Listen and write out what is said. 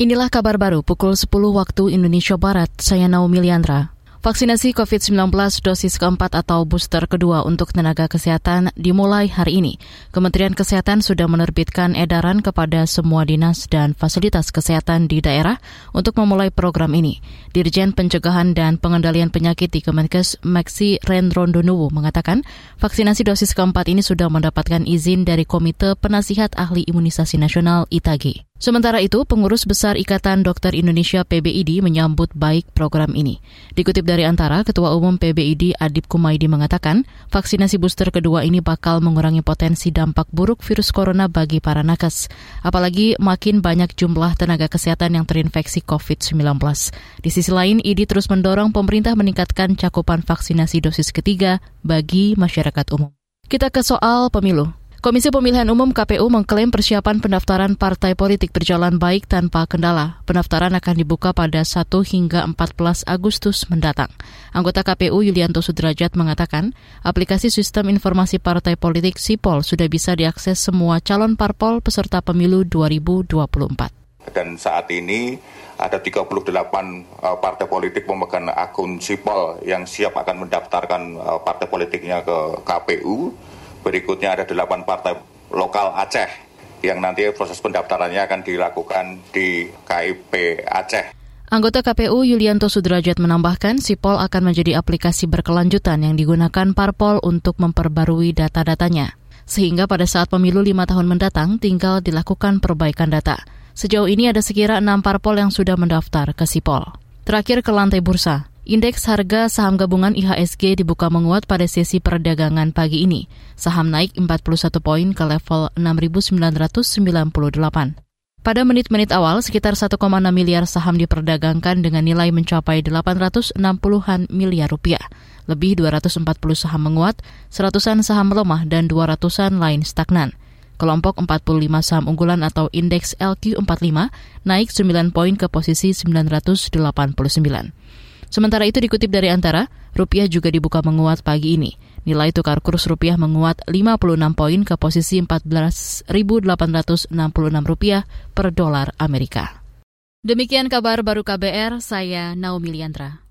Inilah kabar baru pukul 10 waktu Indonesia Barat. Saya Naomi Liandra. Vaksinasi COVID-19 dosis keempat atau booster kedua untuk tenaga kesehatan dimulai hari ini. Kementerian Kesehatan sudah menerbitkan edaran kepada semua dinas dan fasilitas kesehatan di daerah untuk memulai program ini. Dirjen Pencegahan dan Pengendalian Penyakit di Kemenkes, Maxi Rendrondonowo mengatakan vaksinasi dosis keempat ini sudah mendapatkan izin dari Komite Penasihat Ahli Imunisasi Nasional ITAGI. Sementara itu, pengurus besar Ikatan Dokter Indonesia PBID menyambut baik program ini. Dikutip dari Antara, Ketua Umum PBID Adip Kumaidi mengatakan, vaksinasi booster kedua ini bakal mengurangi potensi dampak buruk virus corona bagi para nakes. Apalagi makin banyak jumlah tenaga kesehatan yang terinfeksi COVID-19. Di sisi lain, ID terus mendorong pemerintah meningkatkan cakupan vaksinasi dosis ketiga bagi masyarakat umum. Kita ke soal pemilu. Komisi Pemilihan Umum KPU mengklaim persiapan pendaftaran partai politik berjalan baik tanpa kendala. Pendaftaran akan dibuka pada 1 hingga 14 Agustus mendatang. Anggota KPU Yulianto Sudrajat mengatakan, aplikasi sistem informasi partai politik SIPOL sudah bisa diakses semua calon parpol peserta pemilu 2024. Dan saat ini ada 38 uh, partai politik pemegang akun SIPOL yang siap akan mendaftarkan uh, partai politiknya ke KPU Berikutnya ada delapan partai lokal Aceh yang nanti proses pendaftarannya akan dilakukan di KIP Aceh. Anggota KPU Yulianto Sudrajat menambahkan, Sipol akan menjadi aplikasi berkelanjutan yang digunakan parpol untuk memperbarui data-datanya. Sehingga pada saat pemilu lima tahun mendatang tinggal dilakukan perbaikan data. Sejauh ini ada sekira enam parpol yang sudah mendaftar ke Sipol. Terakhir ke lantai bursa. Indeks harga saham gabungan IHSG dibuka menguat pada sesi perdagangan pagi ini. Saham naik 41 poin ke level 6.998. Pada menit-menit awal, sekitar 1,6 miliar saham diperdagangkan dengan nilai mencapai 860-an miliar rupiah. Lebih 240 saham menguat, seratusan saham melemah, dan 200-an lain stagnan. Kelompok 45 saham unggulan atau indeks LQ45 naik 9 poin ke posisi 989. Sementara itu dikutip dari Antara, rupiah juga dibuka menguat pagi ini. Nilai tukar kurs rupiah menguat 56 poin ke posisi 14.866 rupiah per dolar Amerika. Demikian kabar baru KBR, saya Naomi Liandra.